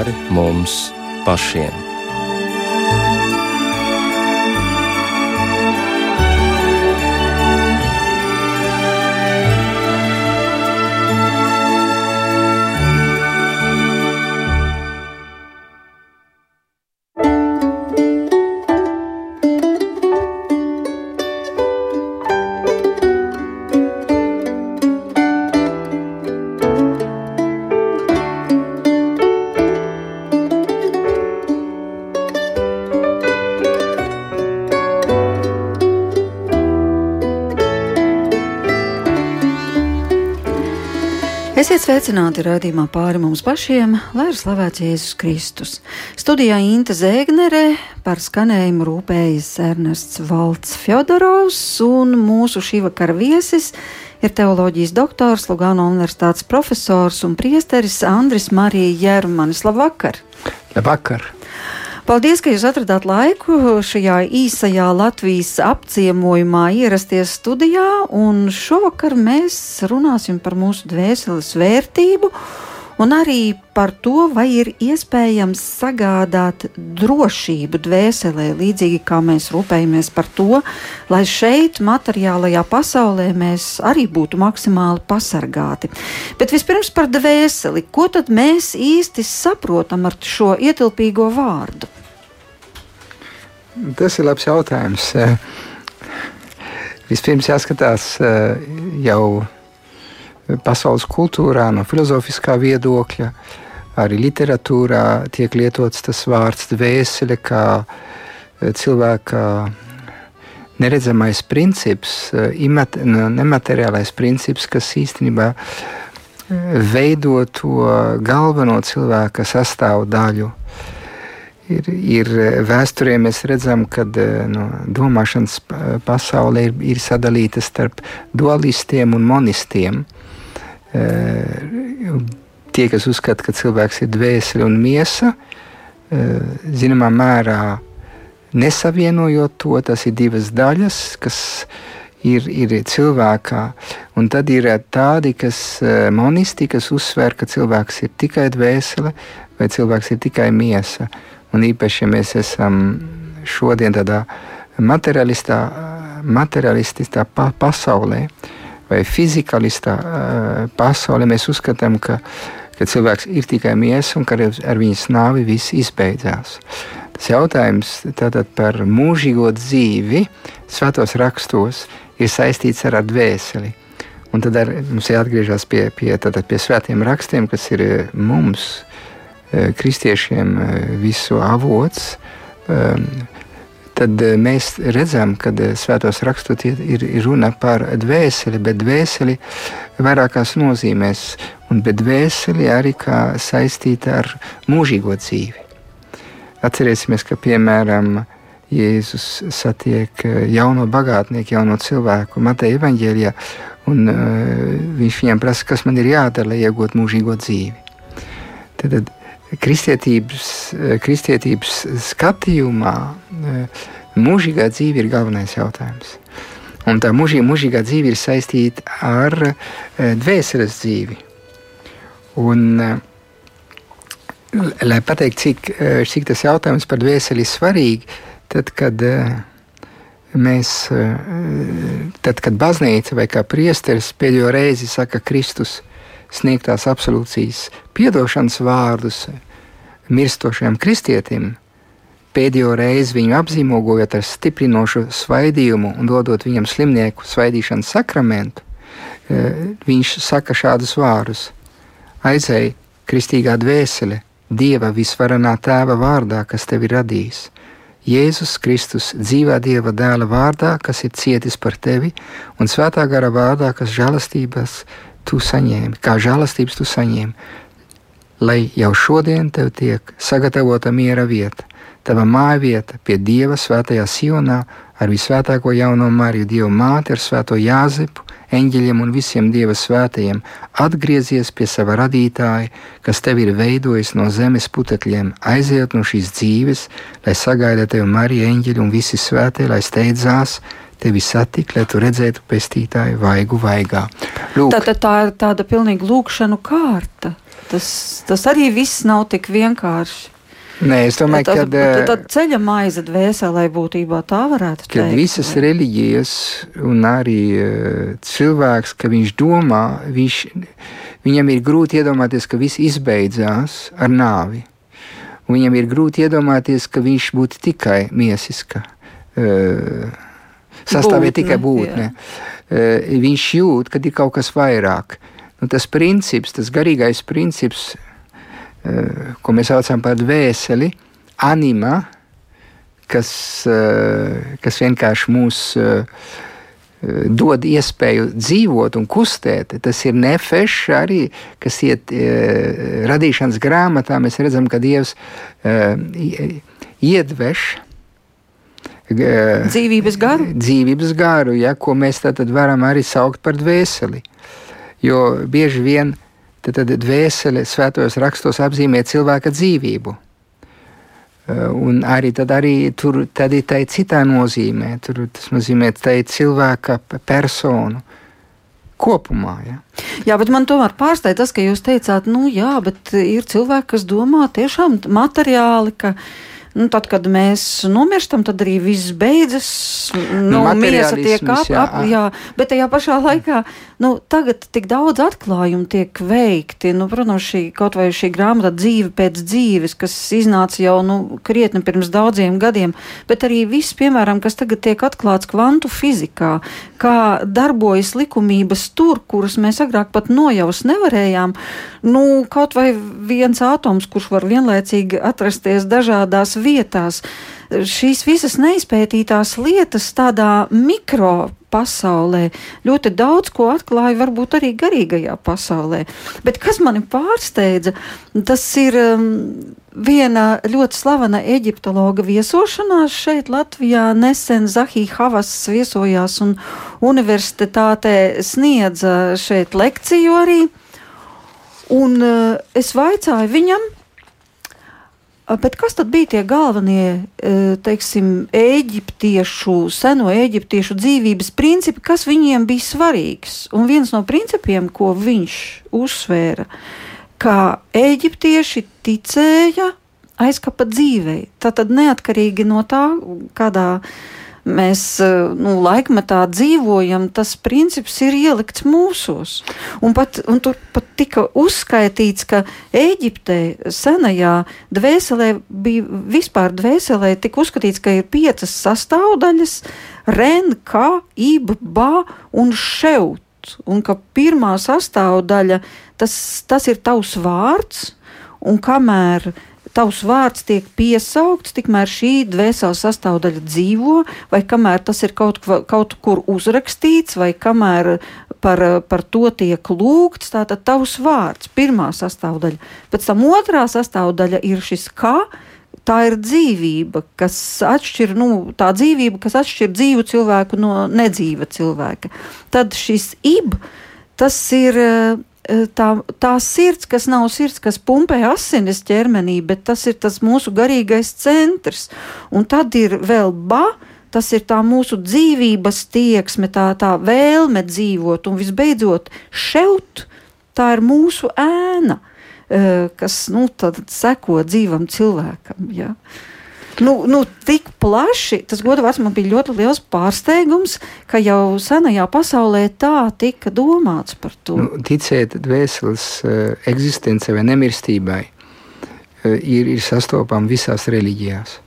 pāri mums pašiem. Sveicināti raidījumā pāri mums pašiem, lai ir slavēts Jēzus Kristus. Studijā Inte Zēgnere par skanējumu rūpējas Ernests Valts Fjodorovs un mūsu šī vakara viesis ir teoloģijas doktors, Lugano universitātes profesors un priesteris Andris Marija Jērmanis. Labvakar! Labvakar! Paldies, ka jūs atradāt laiku šajā īsajā Latvijas apciemojumā ierasties studijā, un šovakar mēs runāsim par mūsu dvēseles vērtību un arī par to, vai ir iespējams sagādāt drošību dvēselē, līdzīgi kā mēs rūpējamies par to, lai šeit, materiālajā pasaulē, mēs arī būtu maksimāli pasargāti. Bet vispirms par dvēseli. Ko tad mēs īsti saprotam ar šo ietilpīgo vārdu? Tas ir labs jautājums. Eh, vispirms jāskatās eh, jau pasaules kultūrā, no filozofiskā viedokļa, arī literatūrā tiek lietots tas vārds dvēsele kā eh, cilvēka neredzamais princips, nemateriālais princips, kas īstenībā veido to galveno cilvēka sastāvdaļu ir, ir vēsturē mēs redzam, ka eh, no, domāšanas pasaule ir, ir sadalīta starp dualistiem un monistiem. Eh, tie, kas uzskata, ka cilvēks ir dvēsele un miesa, eh, zināmā mērā nesavienojot to, tas ir divas daļas, kas ir, ir cilvēkā. Un tad ir tādi, kas monisti, kas uzsver, ka cilvēks ir tikai dvēsele vai cilvēks ir tikai miesa. Un īpaši, ja mēs esam šodien tādā materiālistā pa pasaulē vai fizikalistā pasaulē, mēs uzskatām, ka, ka cilvēks ir tikai miesa un ka ar viņas nāvi viss izbeidzās. Tas jautājums par mūžīgo dzīvi svētos rakstos ir saistīts ar dvēseli. Un tad ar, mums jāatgriežas pie, pie, pie svētiem rakstiem, kas ir mums Eh, kristiešiem eh, visu avots, ehm, tad eh, mēs redzam, ka svētos rakstot ir runa par dvēseli, bet dvēseli vairākās nozīmēs, un dvēseli arī kā saistīta ar mūžīgo dzīvi. Atcerēsimies, ka piemēram Jēzus satiek jauno bagātnieku, jauno cilvēku Mateja evaņģēlijā, un uh, viņš viņam prasa, kas man ir jādara, lai iegūtu mūžīgo dzīvi. Tad, tad kristietības, kristietības skatījumā eh, mūžīgā dzīve ir galvenais jautājums. Un tā mūžīgā, mūžīgā dzīve ir saistīta ar eh, dvēseles dzīvi. Un, lai pateiktu, cik, cik tas jautājums par dvēseli ir svarīgi, tad, kad mēs, tad, kad baznīca vai kā priesteris pēdējo reizi saka Kristus, sniegtās absolūcijas piedošanas vārdus mirstošajam kristietim, pēdējo reizi viņu apzīmogojot ar stiprinošu svaidījumu un dodot viņam slimnieku svaidīšanas sakramentu, e, viņš saka šādus vārdus: Aizēj, kristīgā dvēsele, Dieva visvarenā tēva vārdā, kas tevi radījis. Jēzus Kristus dzīvā Dieva dēla vārdā, kas ir cietis par tevi, un svētā gara vārdā, kas žēlastības tu saņēmi, kā žēlastības tu saņēmi, lai jau šodien tev tiek sagatavota miera vieta, tava māja vieta pie Dieva svētajā Sionā ar visvētāko jauno Mariju, Dieva māti ar svēto Jāzepu, eņģeļiem un visiem Dieva svētajiem, atgriezies pie sava radītāja, kas tev ir veidojis no zemes putekļiem, aiziet no šīs dzīves, lai sagaida tevi Marija, eņģeļi un visi svētie, lai steidzās tevi satikt, lai tu redzētu pestītāju vaigu vaigā. Lūk. Tā, tā, tā ir tāda pilnīga lūkšanu kārta. Tas, tas arī viss nav tik vienkārši. Nē, es domāju, ka tā ir ceļa maize dvēselē būtībā tā varētu būt. Kad visas vai? reliģijas un arī uh, cilvēks, ka viņš domā, viņš, viņam ir grūti iedomāties, ka viss izbeidzās ar nāvi. Un viņam ir grūti iedomāties, ka viņš būtu tikai miesiska. Uh, Sastāvēt tikai būtne. Uh, viņš jūt, ka ir kaut kas vairāk. Nu, tas princips, tas garīgais princips, ko mēs saucam par dvēseli, anima, kas, kas vienkārši mūs dod iespēju dzīvot un kustēt. Tas ir nefešs arī, kas iet radīšanas grāmatā. Mēs redzam, ka Dievs iedveš. Dzīvības garu. Dzīvības garu, ja, ko mēs varam arī saukt par dvēseli. Jo bieži vien tad, dvēsele svētos rakstos apzīmē cilvēka dzīvību. Uh, un arī, arī tur tad ir tā citā nozīmē. Tur tas nozīmē tā cilvēka personu kopumā. Ja? Jā, bet man tomēr pārsteidz tas, ka jūs teicāt, nu jā, bet ir cilvēki, kas domā tiešām materiāli, ka nu, tad, kad mēs nomirstam, tad arī viss beidzas. Nu, nu miesa tiek ap, jā. ap, jā, bet tajā pašā laikā nu, tagad tik daudz atklājumu tiek veikti. Nu, protams, šī kaut vai šī grāmata dzīve pēc dzīves, kas iznāca jau nu, krietni pirms daudziem gadiem, bet arī viss, piemēram, kas tagad tiek atklāts kvantu fizikā, kā darbojas likumības tur, kuras mēs agrāk pat nojaust nevarējām. Nu, kaut vai viens atoms, kurš var vienlaicīgi atrasties dažādās vietās. Šīs visas neizpētītās lietas tādā mikro pasaulē ļoti daudz ko atklāja, varbūt arī garīgajā pasaulē. Bet kas mani pārsteidza, tas ir um, viena ļoti slavena eģiptologa viesošanās šeit Latvijā. Nesen Zahija Havas viesojās un universitātē sniedza šeit lekciju arī. Un uh, es vaicāju viņam, Bet kas tad bija tie galvenie, teiksim, eģiptiešu, seno eģiptiešu dzīvības principi, kas viņiem bija svarīgs? Un viens no principiem, ko viņš uzsvēra, ka eģiptieši ticēja aizkapa dzīvei. Tātad neatkarīgi no tā, kādā veidā mēs eh, nu, laikmetā dzīvojam, tas princips ir ielikts mūsos. Un, pat, un tur pat tika uzskaitīts, ka Eģiptē senajā dvēselē bija vispār dvēselē tika uzskatīts, ka ir piecas sastāvdaļas - ren, kā, ib, ba un šeut. Un ka pirmā sastāvdaļa tas, tas ir tavs vārds, un kamēr uh, tavs vārds tiek piesaukts, tikmēr šī dvēseles sastāvdaļa dzīvo, vai kamēr tas ir kaut, kaut kur uzrakstīts, vai kamēr par, par to tiek lūgts, tātad tavs vārds, pirmā sastāvdaļa. Pēc tam otrā sastāvdaļa ir šis kā. Tā ir dzīvība, kas atšķir, nu, tā dzīvība, kas atšķir dzīvu cilvēku no nedzīva cilvēka. Tad šis ib, tas ir tā, tā sirds, kas nav sirds, kas pumpē asinis ķermenī, bet tas ir tas mūsu garīgais centrs. Un tad ir vēl ba. Tas ir tā mūsu dzīvības tieksme, tā, tā vēlme dzīvot, un visbeidzot, šeit tā ir mūsu ēna, eh, kas nu, seko dzīvam cilvēkam. Ja? Uh, nu, nu, tik plaši, tas godu vārds man bija ļoti liels pārsteigums, ka jau senajā pasaulē tā tika domāts par to. Nu, ticēt dvēseles uh, eksistencei vai nemirstībai uh, ir, ir sastopama visās reliģijās.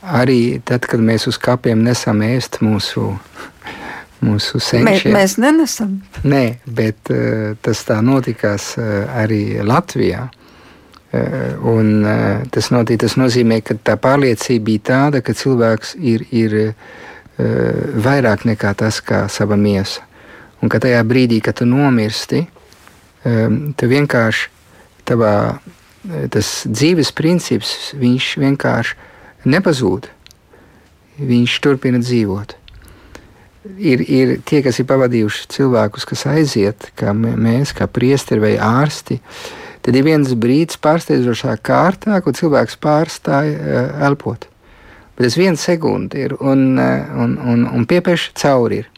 Arī tad, kad mēs uz kapiem nesam ēst mūsu, mūsu senčiem. Mē, mēs nenesam. Nē, bet uh, tas tā notikās uh, arī Latvijā. Eh, un, eh, tas, notiek, tas nozīmē, ka tā pārliecība bija tāda, ka cilvēks ir, ir eh, vairāk nekā tas, kā sava miesa. Un ka tajā brīdī, kad tu nomirsti, tu vienkārši tavā, tas dzīves princips, vienkārši nepazūd. Viņš turpina dzīvot. Ir, ir tie, kas ir pavadījuši cilvēkus, kas aiziet, kā mēs, kā priesteri vai ārsti, uh, tad ir viens brīdis pārsteidzošā kārtā, kur cilvēks pārstāja uh, elpot. Bet tas viens sekundi ir un, un, un, un piepieši cauri. Ir.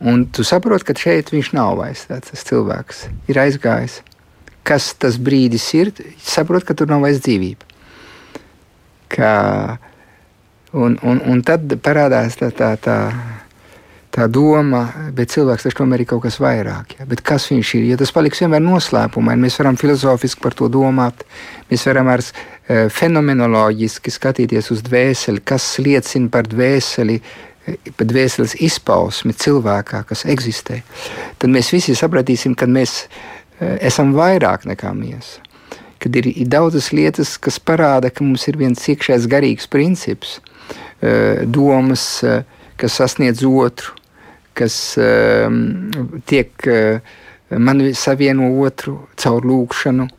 Un tu saproti, ka šeit viņš nav vairs tāds cilvēks, ir aizgājis. Kas tas brīdis ir? Saproti, ka tur nav vairs dzīvība. Kā, un, un, un tad parādās tā, tā, tā, tā doma, bet cilvēks taču tomēr ir kaut kas vairāk. Ja? Bet kas viņš ir? Ja tas paliks vienmēr noslēpumā, mēs varam filozofiski par to domāt, mēs varam ar uh, fenomenoloģiski skatīties uz dvēseli, kas liecina par dvēseli pat dvēseles izpausmi cilvēkā, kas eksistē, tad mēs visi sapratīsim, ka mēs e, esam vairāk nekā miesa. Kad ir, ir daudzas lietas, kas parāda, ka mums ir viens iekšējs garīgs princips, e, domas, e, kas sasniedz otru, kas tiek man savieno otru caur lūkšanu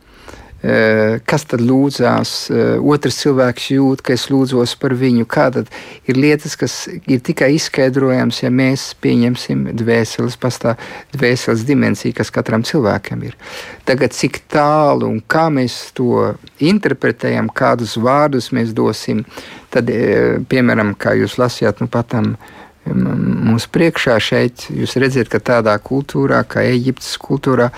Eh, kas tad lūdzās, eh, otrs cilvēks jūt, ka es lūdzos par viņu. Kāda ir lietas, kas ir tikai izskaidrojams, ja mēs pieņemsim dvēseles, pastāv dvēseles dimensiju, kas katram cilvēkam ir. Tagad cik tālu un kā mēs to interpretējam, kādus vārdus mēs dosim, tad, eh, piemēram, kā jūs lasījāt, nu patam mums priekšā šeit, jūs redzat, ka tādā kultūrā, kā Eģiptes kultūrā,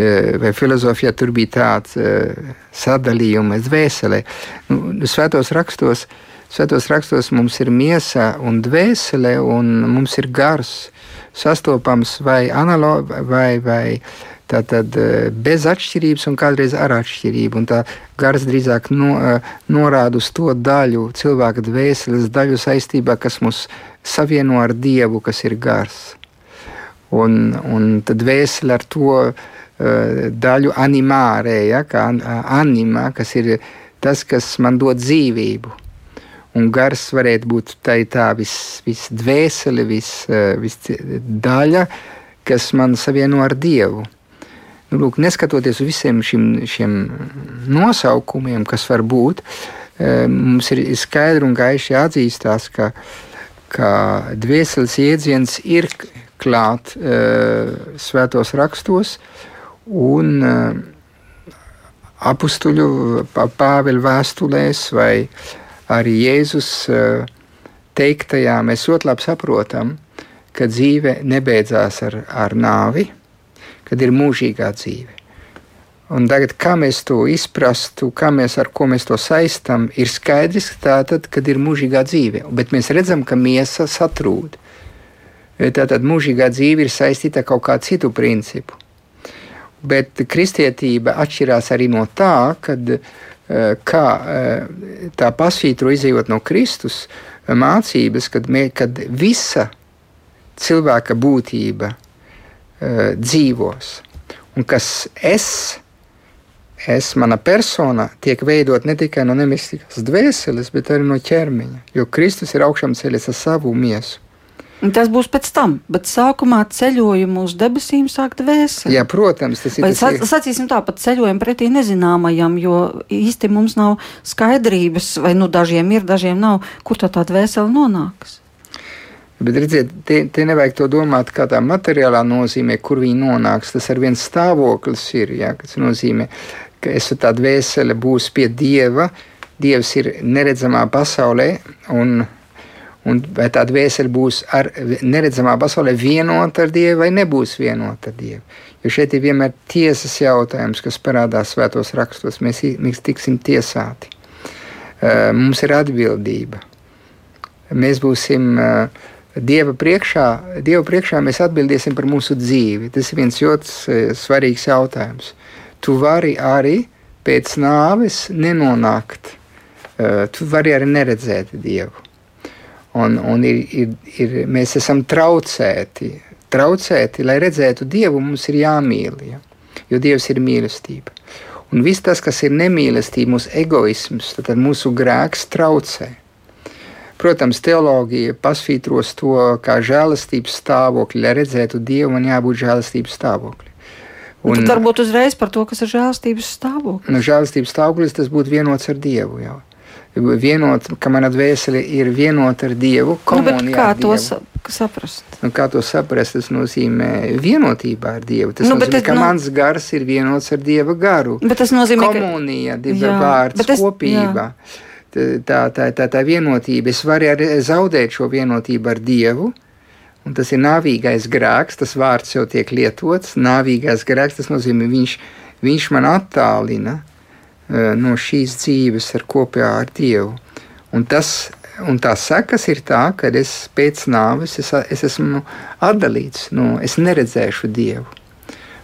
Eh, vai filozofijā tur bija tāds eh, sadalījums dvēselē. Nu, svētos rakstos, svētos rakstos mums ir miesa un dvēsele, un mums ir gars sastopams vai analogs vai, vai tātad eh, bez atšķirības un kādreiz ar atšķirību. Un tā gars drīzāk no, norāda uz to daļu, cilvēka dvēseles daļu saistībā, kas mūs savieno ar Dievu, kas ir gars. Un, un tad dvēsele ar to Eh, daļu animārē, ja, kā anima, kas ir tas, kas man dod dzīvību. Un gars varētu būt tā, tā visdvēsele, vis, vis, vis eh, daļa, kas man savieno ar Dievu. Nu, lūk, neskatoties uz visiem šim, šiem nosaukumiem, kas var būt, eh, mums ir skaidri un gaiši jāatzīstās, ka, ka dvēseles jēdziens ir klāt uh, svētos rakstos, un uh, apstuļu Pāvila vēstulēs vai arī Jēzus uh, teiktajā mēs ļoti labi saprotam, ka dzīve nebeidzās ar, ar nāvi, kad ir mūžīgā dzīve. Un tagad, kā mēs to izprastu, kā mēs ar ko mēs to saistām, ir skaidrs, ka tātad, kad ir mūžīgā dzīve, bet mēs redzam, ka miesa satrūd. Tātad mūžīgā dzīve ir saistīta ar kaut kādu citu principu. Bet kristietība atšķirās arī no tā, kad, eh, kā eh, tā pasvītro izējot no Kristus eh, mācības, kad, mē, kad visa cilvēka būtība dzīvos. Un kas es, es, mana persona, tiek veidot ne tikai no nemistīgas dvēseles, bet arī no ķermeņa. Jo Kristus ir augšām ceļš ar savu miesu. Un tas būs pēc tam, bet sākumā ceļojumu uz debesīm sāk dvēseli. Jā, protams, tas ir. Vai tas, sacīsim tā, pat ceļojumu pretī nezināmajam, jo īsti mums nav skaidrības, vai nu dažiem ir, dažiem nav, kur tā tā dvēsele nonāks. Bet, redziet, te, te nevajag to domāt kā tā materiālā nozīmē, kur viņi nonāks. Tas ar viens stāvoklis ir, jā, kas nozīmē, ka es tā dvēsele būs pie Dieva. Dievs ir neredzamā pasaulē, un Un vai tā dvēsele būs ar neredzamā pasaulē vienota ar Dievu vai nebūs vienota ar Dievu? Jo šeit ir vienmēr tiesas jautājums, kas parādās svētos rakstos. Mēs, mēs tiksim tiesāti. Mums ir atbildība. Mēs būsim Dieva priekšā, Dieva priekšā mēs atbildēsim par mūsu dzīvi. Tas ir viens ļoti svarīgs jautājums. Tu vari arī pēc nāves nenonākt. Tu vari arī neredzēt Dievu. Un, un ir, ir, ir, mēs esam traucēti, traucēti, lai redzētu Dievu, mums ir jāmīl, ja? jo Dievs ir mīlestība. Un viss tas, kas ir nemīlestība, mūsu egoisms, tad mūsu grēks traucē. Protams, teoloģija pasvītros to kā žēlastības stāvokli. Lai redzētu Dievu, man jābūt žēlastības stāvokli. Un, un tad varbūt uzreiz par to, kas ir žēlastības stāvoklis. Nu, žēlastības stāvoklis tas būtu vienots ar Dievu. Jau vienot, ka mana dvēsele ir vienota ar Dievu. Nu, kā to saprast? Nu, kā to saprast? Tas nozīmē vienotībā ar Dievu. Tas nu, nozīmē, tas, ka nu, mans gars ir vienots ar Dieva garu. Bet tas nozīmē, Komunija, ka komunija, divi vārds, tas, kopība. Jā. Tā, tā, tā, tā vienotība. Es varu arī zaudēt šo vienotību ar Dievu. Un tas ir nāvīgais grēks, tas vārds jau tiek lietots. Nāvīgais grēks, tas nozīmē, viņš, viņš man attālina uh, no šīs dzīves ar kopā ar Dievu. Un, tas, un tās sekas ir tā, ka es pēc nāves es, es esmu atdalīts, no, es neredzēšu Dievu.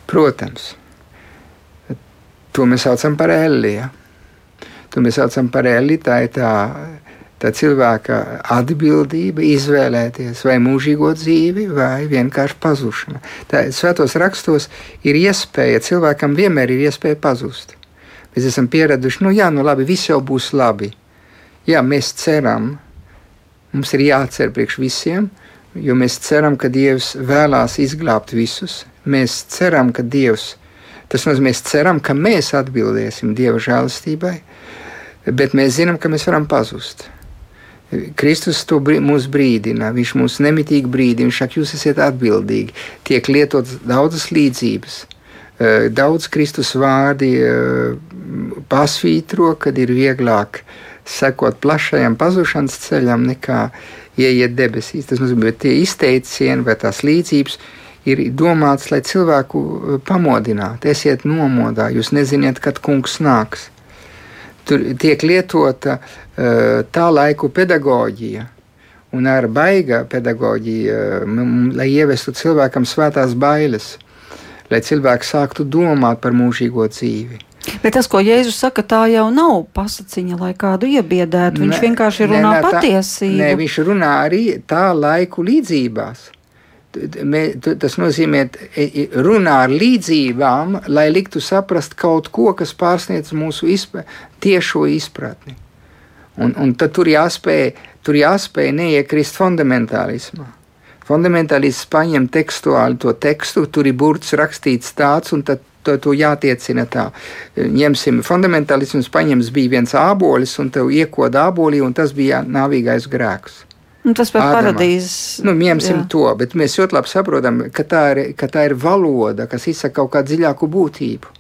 Protams, to mēs saucam par elliju. To mēs saucam par elli, tā ir tā, tā cilvēka atbildība izvēlēties vai mūžīgo dzīvi, vai vienkārši pazušana. Tā svētos rakstos ir iespēja, cilvēkam vienmēr ir iespēja pazust. Mēs esam pieraduši, nu jā, nu labi, viss jau būs labi. Jā, mēs ceram, mums ir jācer priekš visiem, jo mēs ceram, ka Dievs vēlās izglābt visus. Mēs ceram, ka Dievs, tas nozīmē, mēs ceram, ka mēs atbildēsim Dieva žēlastībai bet mēs zinām, ka mēs varam pazust. Kristus to brī, mūs brīdina, viņš mūs nemitīgi brīdina, viņš saka, jūs esat atbildīgi. Tiek lietotas daudzas līdzības. Eh, daudz Kristus vārdi eh, pasvītro, kad ir vieglāk sekot plašajam pazušanas ceļam nekā ieiet debesīs. Tas nozīmē, ka tie izteicieni vai tās līdzības ir domāts, lai cilvēku eh, pamodinātu. Esiet nomodā, jūs neziniet, kad kungs nāks tur tiek lietota uh, tā laiku pedagoģija. Un ar baiga pedagoģiju, uh, lai ievestu cilvēkam svētās bailes, lai cilvēks sāktu domāt par mūžīgo dzīvi. Bet tas, ko Jēzus saka, tā jau nav pasakiņa, lai kādu iebiedētu. Viņš ne, vienkārši runā ne, ne, patiesību. Nē, viņš runā arī tā laiku līdzībās tas nozīmē runā ar līdzībām, lai liktu saprast kaut ko, kas pārsniedz mūsu izpē, tiešo izpratni. Un, un tad tur jāspēj, tur jāspēj neiekrist fundamentālismā. Fundamentālists paņem tekstuāli to tekstu, tur ir burts rakstīts tāds, un tad to, to jātiecina tā. Ņemsim, fundamentālisms paņems bija viens ābolis, un tev iekoda ābolī, un tas bija nāvīgais grēks. Nu, tas par paradīzes. Nu, ņemsim jā. to, bet mēs ļoti labi saprotam, ka tā, ir, ka tā ir valoda, kas izsaka kaut kādu dziļāku būtību.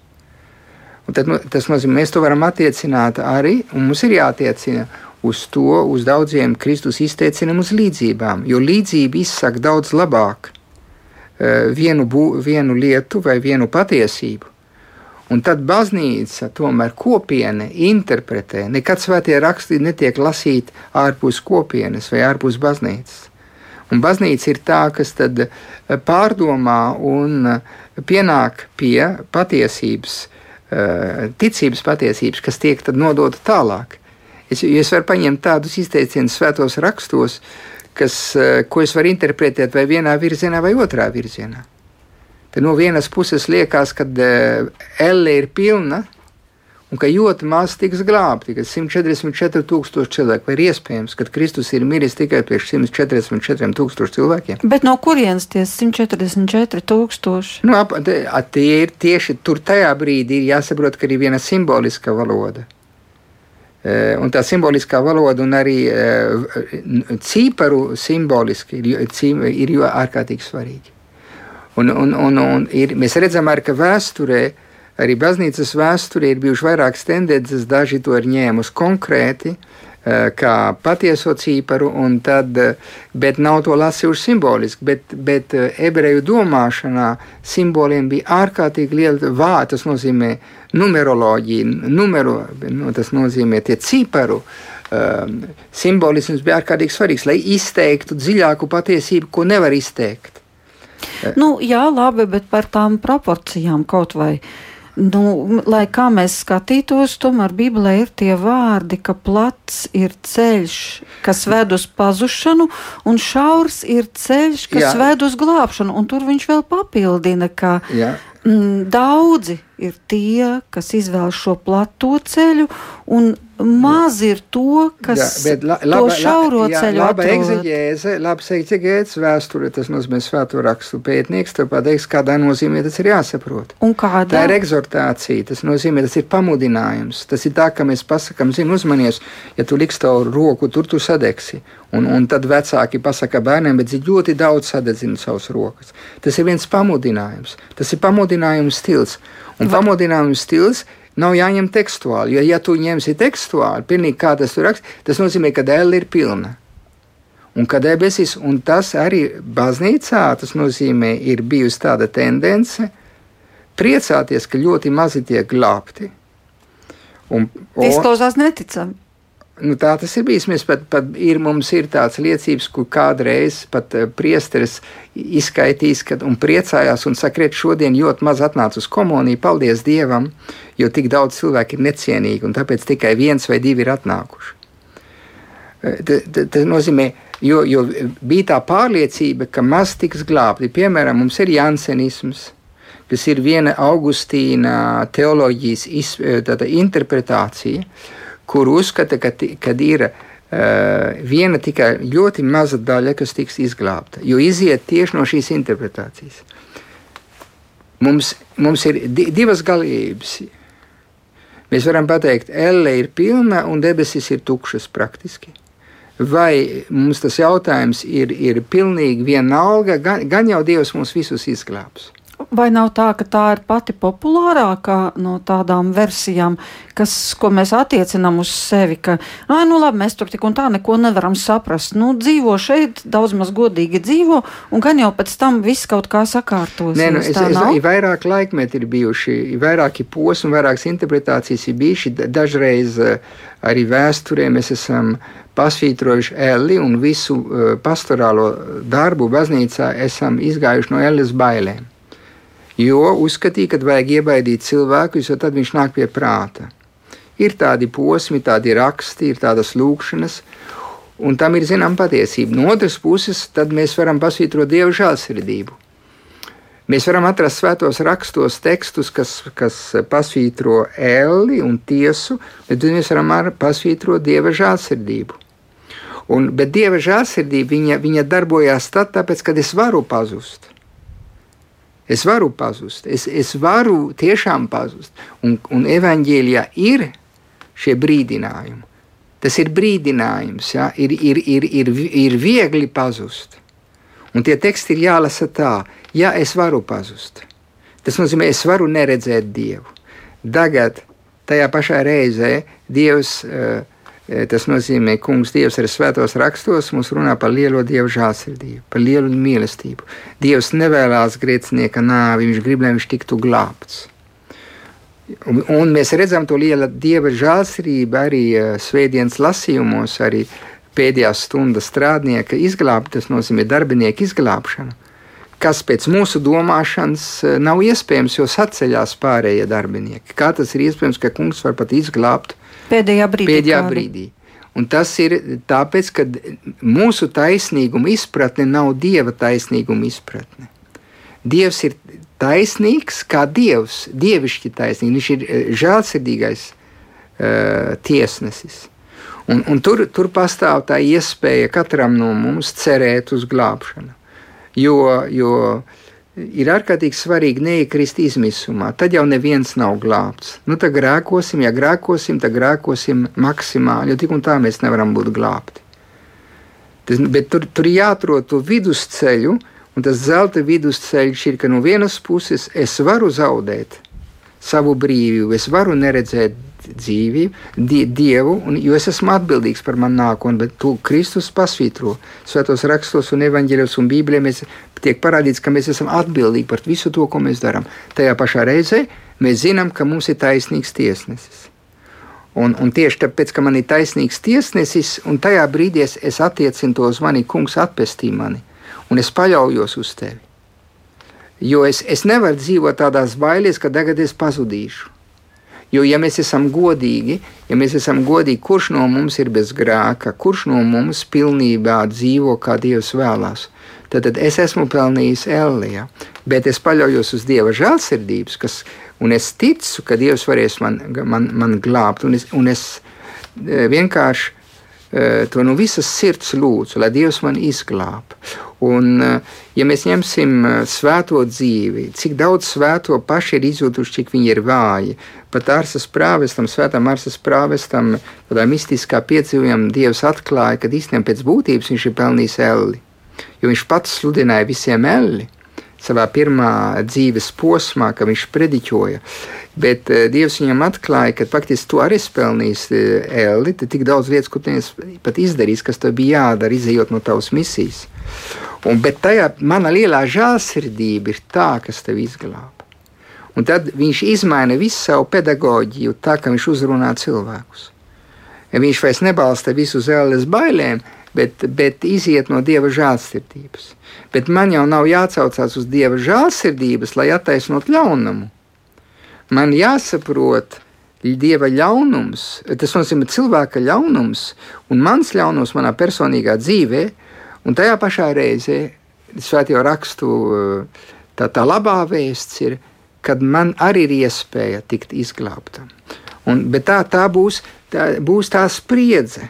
Un tad, nu, tas nozīmē, mēs to varam attiecināt arī, un mums ir jātiecina uz to, uz daudziem Kristus izteicinām, uz līdzībām, jo līdzība izsaka daudz labāk uh, vienu, bū, vienu lietu vai vienu patiesību Un tad baznīca, tomēr kopiena interpretē. Nekad svētie raksti netiek lasīti ārpus kopienas vai ārpus baznīcas. Un baznīca ir tā, kas tad eh, pārdomā un eh, pienāk pie patiesības, eh, ticības patiesības, kas tiek nodota tālāk. Es, es varu paņemt tādus izteicienus svētos rakstos, kas, ko es varu interpretēt vai vienā virzienā vai otrā virzienā. Te no vienas puses liekas, ka uh, elle ir pilna un ka ļoti maz tiks glābti, ka 144 tūkstoši cilvēku. Vai ir iespējams, ka Kristus ir miris tikai priekš 144 tūkstoši cilvēkiem? Bet no kurienes tie 144 tūkstoši? Nu, ap, tie ir tieši tur tajā brīdī ir jāsaprot, ka ir viena simboliska valoda. Uh, un tā simboliskā valoda un arī uh, cīparu simboliski ir, ir ārkārtīgi svarīgi. Un, un, un, un ir, mēs redzam, arī, ka vēsturē, arī baznīcas vēsturē ir bijušas vairākas tendences, daži to ir ņēmuši konkrēti, eh, kā patieso cīparu, tad, eh, bet nav to lasījuši simboliski. Bet, bet eh, ebreju domāšanā simboliem bija ārkārtīgi liela vārda. Tas nozīmē numeroloģija, numero, nu, tas nozīmē tie cīparu. Um, simbolisms bija ārkārtīgi svarīgs, lai izteiktu dziļāku patiesību, ko nevar izteikt. Nu, jā, labi, bet par tām proporcijām kaut vai. Nu, lai kā mēs skatītos, tomēr Bībelē ir tie vārdi, ka plats ir ceļš, kas ved uz pazušanu, un šaurs ir ceļš, kas Jā. ved uz glābšanu. Un tur viņš vēl papildina, ka Jā. Mm, daudzi ir tie, kas izvēlas šo plato ceļu, un maz ir to, kas jā, la, laba, to šauro la, ceļu laba egzegēze, labs egzegēts vēsture, tas nozīmē svēto rakstu pētnieks, tev pateiks, kādā nozīmē tas ir jāsaprot. Un kādā? Tā ir egzortācija, tas nozīmē, tas ir pamudinājums. Tas ir tā, ka mēs pasakam, zini, uzmanies, ja tu liks tavu roku, tur tu sadegsi. Un, un tad vecāki pasaka bērniem, bet ļoti daudz sadedzina savas rokas. Tas ir viens pamudinājums. Tas ir pamudinājums stils. Un Vai... pamudinājums stils Nav jāņem tekstuāli, jo, ja tu ņemsi tekstuāli, pilnīgi kā tas tur raksts, tas nozīmē, ka dēļa ir pilna. Un ka debesis, un tas arī baznīcā, tas nozīmē, ir bijusi tāda tendence priecāties, ka ļoti mazi tiek glābti. Un, o, Izklausās neticami. Nu, tā tas ir bijis. Mēs pat, pat ir, mums ir tāds liecības, kur kādreiz pat uh, priesteris izskaitīs kad, un priecājās un ka šodien ļoti maz atnāca uz komuniju, paldies Dievam, jo tik daudz cilvēku ir necienīgi un tāpēc tikai viens vai divi ir atnākuši. Uh, tas nozīmē, jo, jo bija tā pārliecība, ka maz tiks glābti. Piemēram, mums ir jansenisms, kas ir viena Augustīna teoloģijas iz, tāda interpretācija kur uzskata, ka kad ir uh, viena tikai ļoti maza daļa, kas tiks izglābta, jo iziet tieši no šīs interpretācijas. Mums, mums ir di divas galības. Mēs varam pateikt, elle ir pilna un debesis ir tukšas praktiski. Vai mums tas jautājums ir, ir pilnīgi vienalga, gan, gan jau Dievs mūs visus izglābs. Vai nav tā, ka tā ir pati populārākā no tādām versijām, kas, ko mēs attiecinām uz sevi, ka, nu, nu labi, mēs tur tik un tā neko nevaram saprast. Nu, dzīvo šeit, daudz maz godīgi dzīvo, un gan jau pēc tam viss kaut kā sakārtos. Nē, nu, es, es, ir vairāk laikmeti ir bijuši, ir vairāki posmi, vairākas interpretācijas ir bijuši. Dažreiz eh, arī vēsturē mēs esam pasvītrojuši Elli un visu uh, pastorālo darbu baznīcā esam izgājuši no Elles bailēm jo uzskatīja, ka vajag iebaidīt cilvēkus, jo tad viņš nāk pie prāta. Ir tādi posmi, tādi raksti, ir tādas lūkšanas, un tam ir zināma patiesība. No otras puses, tad mēs varam pasvītrot dievu žēlsirdību. Mēs varam atrast svētos rakstos tekstus, kas, kas pasvītro elli un tiesu, bet mēs varam arī pasvītrot dieva žēlsirdību. Un, bet dieva žēlsirdība viņa, viņa darbojās tad, tāpēc, kad es varu pazust. Es varu pazust, es, es varu tiešām pazust. Un, un evanģēlijā ir šie brīdinājumi. Tas ir brīdinājums, ja? ir, ir, ir, ir, ir viegli pazust. Un tie teksti ir jālasa tā, ja es varu pazust. Tas nozīmē, es varu neredzēt Dievu. Tagad, tajā pašā reizē, Dievs uh, tas nozīmē, ka Kungs Dievs arī svētos rakstos mums runā par lielo dievu žēlsirdību, par lielu mīlestību. Dievs nevēlas grēcinieka nāvi, viņš grib, lai viņš tiktu glābts. Un, un mēs redzam to lielu dieva žēlsirdību arī uh, svētdienas lasījumos, arī pēdējās stundas strādnieka izglābšana, tas nozīmē darbinieku izglābšanu, kas pēc mūsu domāšanas uh, nav iespējams, jo saceļās pārējie darbinieki. Kā tas ir iespējams, ka kungs var pat izglābt Pēdējā brīdī. Pēdējā kādu. brīdī. Un tas ir tāpēc, ka mūsu taisnīguma izpratne nav dieva taisnīguma izpratne. Dievs ir taisnīgs kā dievs, dievišķi taisnīgs. Viņš ir eh, žēlsirdīgais uh, tiesnesis. Un, un tur, tur pastāv tā iespēja katram no mums cerēt uz glābšanu. Jo, jo uh, ir ārkārtīgi svarīgi neiekrist izmisumā. Tad jau neviens nav glābts. Nu, tad grēkosim, ja grēkosim, tad grēkosim maksimāli, jo tik un tā mēs nevaram būt glābti. Tas, bet tur, tur jāatrod to vidusceļu, un tas zelta vidusceļš ir, ka no vienas puses es varu zaudēt savu brīvību, es varu neredzēt dzīvību, die, Dievu, un, jo es esmu atbildīgs par manu nākotni, bet tu Kristus pasvītro svētos rakstos un evaņģēļos un bībelē mēs tiek parādīts, ka mēs esam atbildīgi par visu to, ko mēs darām. Tajā pašā reizē mēs zinām, ka mums ir taisnīgs tiesnesis. Un, un tieši tāpēc, ka man ir taisnīgs tiesnesis, un tajā brīdī es, es attiecinu to uz mani, kungs atpestī mani, un es paļaujos uz tevi. Jo es, es nevaru dzīvot tādās bailēs, ka tagad es pazudīšu. Jo, ja mēs esam godīgi, ja mēs esam godīgi, kurš no mums ir bez grēka, kurš no mums pilnībā dzīvo kā Dievs vēlās, tad, tad es esmu pelnījis Elijā. Bet es paļaujos uz Dieva žēlsirdības, kas, un es ticu, ka Dievs varēs man, man, man glābt, un es, un es e, vienkārši to no visas sirds lūdzu, lai Dievs man izglāb. Un, eh, ja mēs ņemsim eh, svēto dzīvi, cik daudz svēto paši ir izjutuši, cik viņi ir vāji. Pat Arsas prāvestam, svētām Arsas prāvestam, tādā mistiskā piedzīvojumā Dievs atklāja, ka īstenībā pēc būtības viņš ir pelnījis elli. Jo viņš pats sludināja visiem elli. Savā pirmā dzīves posmā, kad viņš prediķoja. Bet uh, Dievs viņam atklāja, ka faktiski tu arī spēlnīsi Elli, tik daudz lietas, ko tu pat izdarījis, kas tev bija jādara, izējot no tavas misijas. Un, bet tajā mana lielā žēlsirdība ir tā, kas tev izglāba. Un tad viņš izmaina visu savu pedagoģiju tā, ka viņš uzrunā cilvēkus. Viņš vairs nebalsta visu uz ēles bailēm, bet, bet iziet no dieva žēlsirdības. Bet man jau nav jācaucās uz dieva žēlsirdības, lai attaisnotu ļaunumu. Man jāsaprot, dieva ļaunums, tas nozīmē cilvēka ļaunums un mans ļaunums manā personīgā dzīvē, un tajā pašā reizē svētījo rakstu tā, tā labā vēsts ir, kad man arī ir iespēja tikt izglābtam. Un, bet tā, tā, būs, tā būs tā spriedze,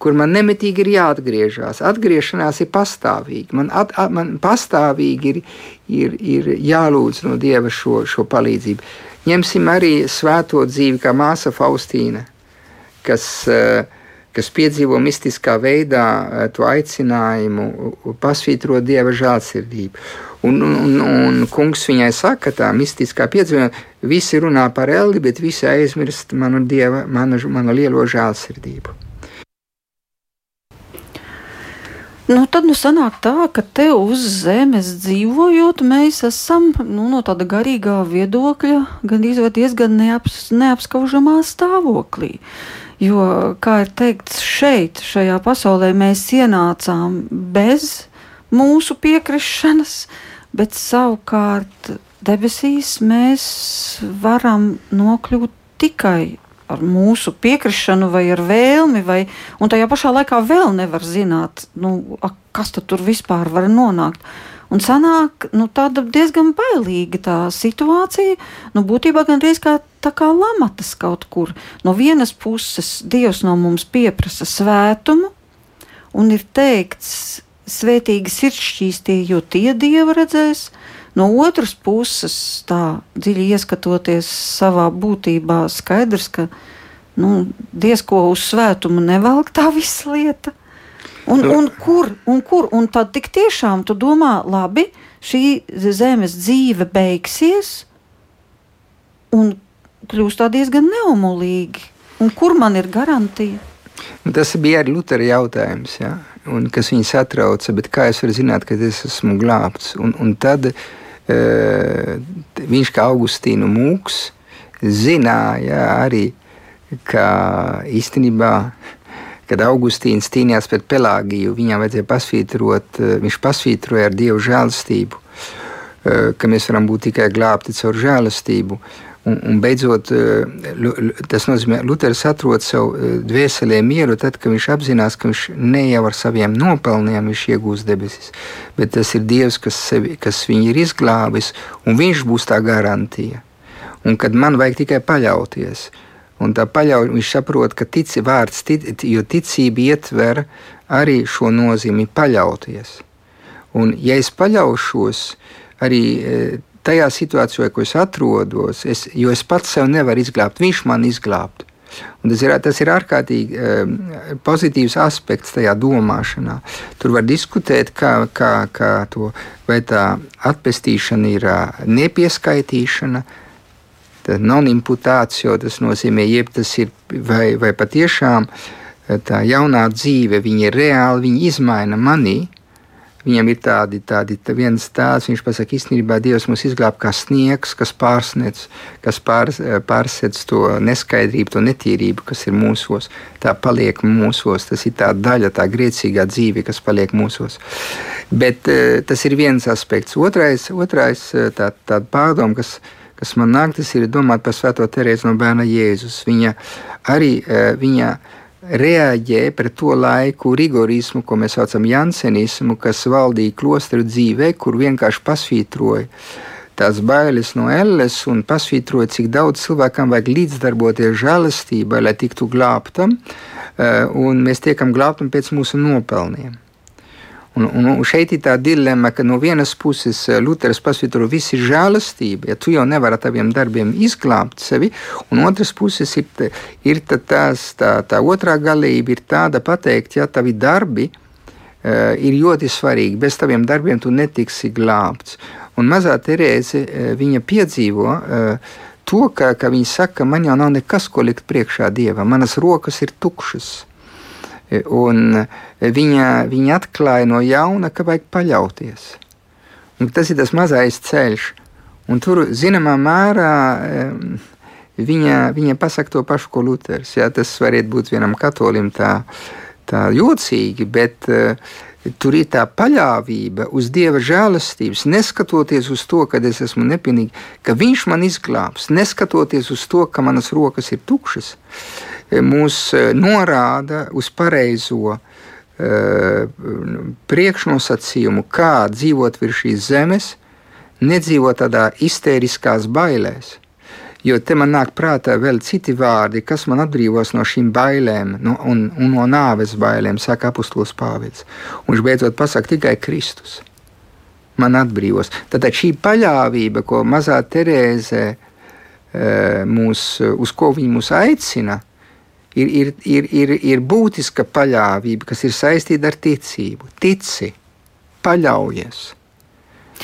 kur man nemitīgi ir jāatgriežas. Atgriešanās ir pastāvīga. Man, at, at, man pastāvīgi ir, ir, ir jālūdz no Dieva šo, šo palīdzību. Ņemsim arī svēto dzīvi, kā māsa Faustīna, kas, eh, kas piedzīvo mistiskā veidā eh, to aicinājumu pasvītrot Dieva žēlsirdību. Un, un, un kungs viņai saka, tā mistiskā piedzīvojuma, visi runā par elli, bet visi aizmirst manu, dieva, manu, manu lielo žēlsirdību. Nu, tad nu sanāk tā, ka te uz zemes dzīvojot, mēs esam nu, no tāda garīgā viedokļa gan diezgan neaps, neapskaužamā stāvoklī. Jo, kā ir teikts, šeit, šajā pasaulē, mēs ienācām bez mūsu piekrišanas, bet savukārt debesīs mēs varam nokļūt tikai ar mūsu piekrišanu, vai ar vēlmi, vai, un tajā pašā laikā vēl nevar zināt, nu, kas tur vispār var nonākt. Un sanāk nu, tāda diezgan bailīga tā situācija, nu, būtībā gandrīz kā, kā lamatas kaut kur. No vienas puses Dievs no mums pieprasa svētumu, un ir teikts, svētīgi sirdsšķīstie, jo tie dievu redzēs. No otras puses, tā dziļi ieskatoties savā būtībā, skaidrs, ka nu, diez ko uz svētumu nevelk tā visa lieta. Un, nu. un, kur, un kur? Un tad tik tiešām tu domā, labi, šī zemes dzīve beigsies, un kļūst tā diezgan neumolīgi. Un kur man ir garantija? Nu, tas bija arī Lutera jautājums. Ja? un kas viņu satrauca, kā es varu zināt, ka es esmu glābts? Un, un tad uh, viņš kā Augustīnu mūks zināja arī, ka īstenībā, kad Augustīns cīnījās pret Pelāgiju, viņam vajadzēja pasvītrot, uh, viņš pasvītroja ar Dievu žēlastību, uh, ka mēs varam būt tikai glābti caur žēlastību. Un, un beidzot, eh, tas nozīmē, ka Luters atrod savu eh, dvēselē mieru tad, kad viņš apzinās, ka viņš ne jau ar saviem nopelniem iegūs debesis, bet tas ir Dievs, kas, sevi, kas viņu ir izglābis, un viņš būs tā garantija. Un kad man vajag tikai paļauties, un tā paļauj, viņš saprot, ka tic, vārds, tic, jo ticība ietver arī šo nozīmi paļauties. Un, ja es paļaušos, arī eh, tajā situācijā, ko es atrodos, es, jo es pats sev nevaru izglābt, viņš man izglābtu. Un tas ir, tas ir ārkārtīgi um, pozitīvs aspekts tajā domāšanā. Tur var diskutēt, kā, kā, kā to, vai tā atpestīšana ir uh, nepieskaitīšana, non-imputācija, tas nozīmē, jeb tas ir vai, vai patiešām tā jaunā dzīve, viņa ir reāli, viņa izmaina manī. Viņam ir tādi, tādi tā viens tēls, viņš pasaka, īstenībā Dievs mūs izglāb kā sniegs, kas pārsniedz, kas pār, pārsedz to neskaidrību, to netīrību, kas ir mūsos. Tā paliek mūsos, tas ir tā daļa, tā grēcīgā dzīve, kas paliek mūsos. Bet eh, tas ir viens aspekts. Otrais, otrais eh, tā, tā pārdoma, kas, kas man nāk, tas ir domāt par Svēto Terēzu no bērna Jēzus. Viņa arī, eh, viņa, reaģē pret to laiku rigorismu, ko mēs saucam par jansenismu, kas valdīja klosteru dzīvē, kur vienkārši pasvītroja tās bailes no elles un pasvītroja, cik daudz cilvēkam vajag līdzdarboties žēlastībai, lai tiktu glābtam, eh, un mēs tiekam glābtam pēc mūsu nopelniem. Un, un, šeit ir tā dilemma, ka no vienas puses eh, Luters pasvītro visu žēlastību, ja tu jau nevari ar taviem darbiem izglābt sevi, un otras puses ir, ir tās, tā, tā otrā galība, ir tāda pateikt, ja tavi darbi uh, ir ļoti svarīgi. Bez taviem darbiem tu netiksi glābts. Un mazā Terēze, uh, viņa piedzīvo uh, to, ka, ka viņa saka, man jau nav nekas, ko likt priekšā Dievam, manas rokas ir tukšas. Un viņa, viņa atklāja no jauna, ka vajag paļauties. Un tas ir tas mazais ceļš. Un tur, zināmā mērā, viņa, viņa pasaka to pašu, ko Luters. Jā, tas varētu būt vienam katolim tā, tā jocīgi, bet uh, Tur ir tā paļāvība uz Dieva žēlastības, neskatoties uz to, ka es esmu nepilnīgs, ka Viņš man izglābs, neskatoties uz to, ka manas rokas ir tukšas, mūs eh, norāda uz pareizo uh, priekšnosacījumu, kā dzīvot virs šīs zemes, nedzīvot tādā iztēriskās bailēs. Jo te man nāk prātā vēl citi vārdi, kas man atbrīvos no šīm bailēm no, un, un no nāves bailēm, saka apustulis Pāvils. Un viņš beidzot pasakā tikai Kristus. Man atbrīvos. Tad šī paļāvība, ko mazā Terēze e, mūs, uz ko viņa mūs aicina, ir, ir, ir, ir, ir būtiska paļāvība, kas ir saistīta ar ticību. Tici, paļaujies.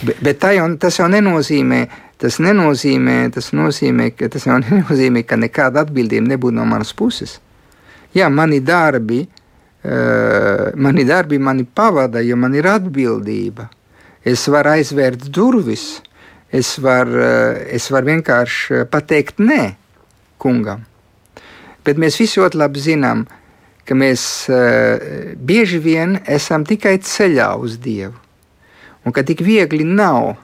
Bet, bet jau, tas jau nenozīmē, Tas nenozīmē, tas nozīmē, ka tas jau nenozīmē, ka nekāda atbildība nebūtu no manas puses. Jā, mani darbi, uh, mani darbi mani pavada, jo man ir atbildība. Es varu aizvērt durvis, es varu uh, var vienkārši pateikt nē kungam. Bet mēs visi ļoti labi zinām, ka mēs uh, bieži vien esam tikai ceļā uz Dievu. Un ka tik viegli nav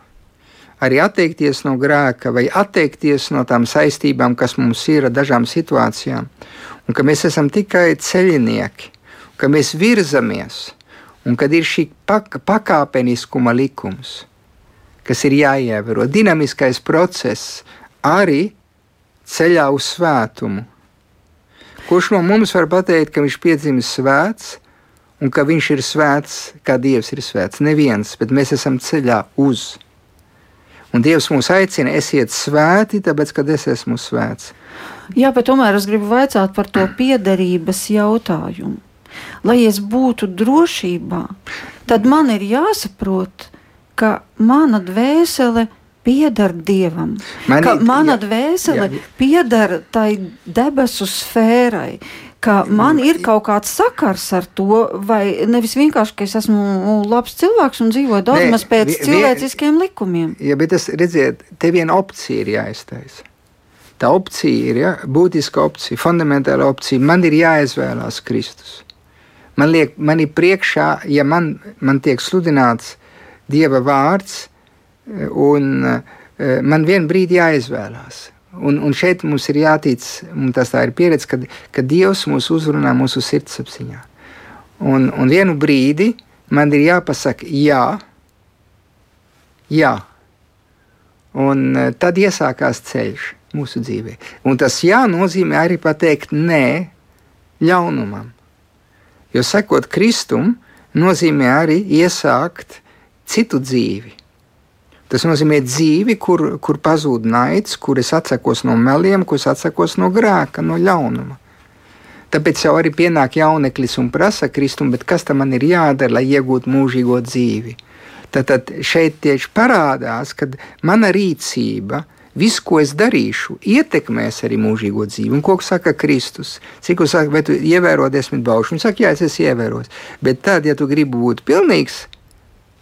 arī atteikties no grēka vai atteikties no tām saistībām, kas mums ir ar dažām situācijām, un ka mēs esam tikai ceļinieki, ka mēs virzamies, un kad ir šī pak pakāpeniskuma likums, kas ir jāievēro, dinamiskais process arī ceļā uz svētumu. Kurš no mums var pateikt, ka viņš piedzimis svēts, un ka viņš ir svēts, kā Dievs ir svēts? Neviens, bet mēs esam ceļā uz. Un Dievs mūs aicina, esiet svēti, tāpēc, kad es esmu svēts. Jā, bet tomēr es gribu vaicāt par to piederības jautājumu. Lai es būtu drošībā, tad man ir jāsaprot, ka mana dvēsele pieder Dievam, man ka mana jā, dvēsele jā, pieder tai debesu sfērai, ka man ir kaut kāds sakars ar to, vai nevis vienkārši, ka es esmu labs cilvēks un dzīvoju daudz maz pēc vi, cilvēciskiem likumiem. Jā, bet tas, redziet, te viena opcija ir jāiztaisa. Tā opcija ir ja, būtiska opcija, fundamentāla opcija. Man ir jāizvēlās Kristus. Man, liek, man ir priekšā, ja man, man tiek sludināts Dieva vārds, un eh, man vienā brīdī jāizvēlās. Un, un šeit mums ir jātic, un tas tā ir pieredze, ka, ka Dievs mūs uzrunā mūsu sirdsapziņā. Un, un vienu brīdi man ir jāpasaka jā, jā. Un eh, tad iesākās ceļš mūsu dzīvē. Un tas jā nozīmē arī pateikt nē ļaunumam. Jo sekot Kristum, nozīmē arī iesākt citu dzīvi. Tas nozīmē dzīvi, kur, kur pazūd naids, kur es atsakos no meliem, kur es atsakos no grēka, no ļaunuma. Tāpēc jau arī pienāk jauneklis un prasa Kristumu, bet kas tam man ir jādara, lai iegūtu mūžīgo dzīvi? Tad, tad šeit tieši parādās, ka mana rīcība, viss, ko es darīšu, ietekmēs arī mūžīgo dzīvi. Un ko saka Kristus? Cik jūs sakat, vai tu ievēro desmit baušus? Viņš saka, jā, es esmu ievērojis. Bet tad, ja tu gribi būt pilnīgs,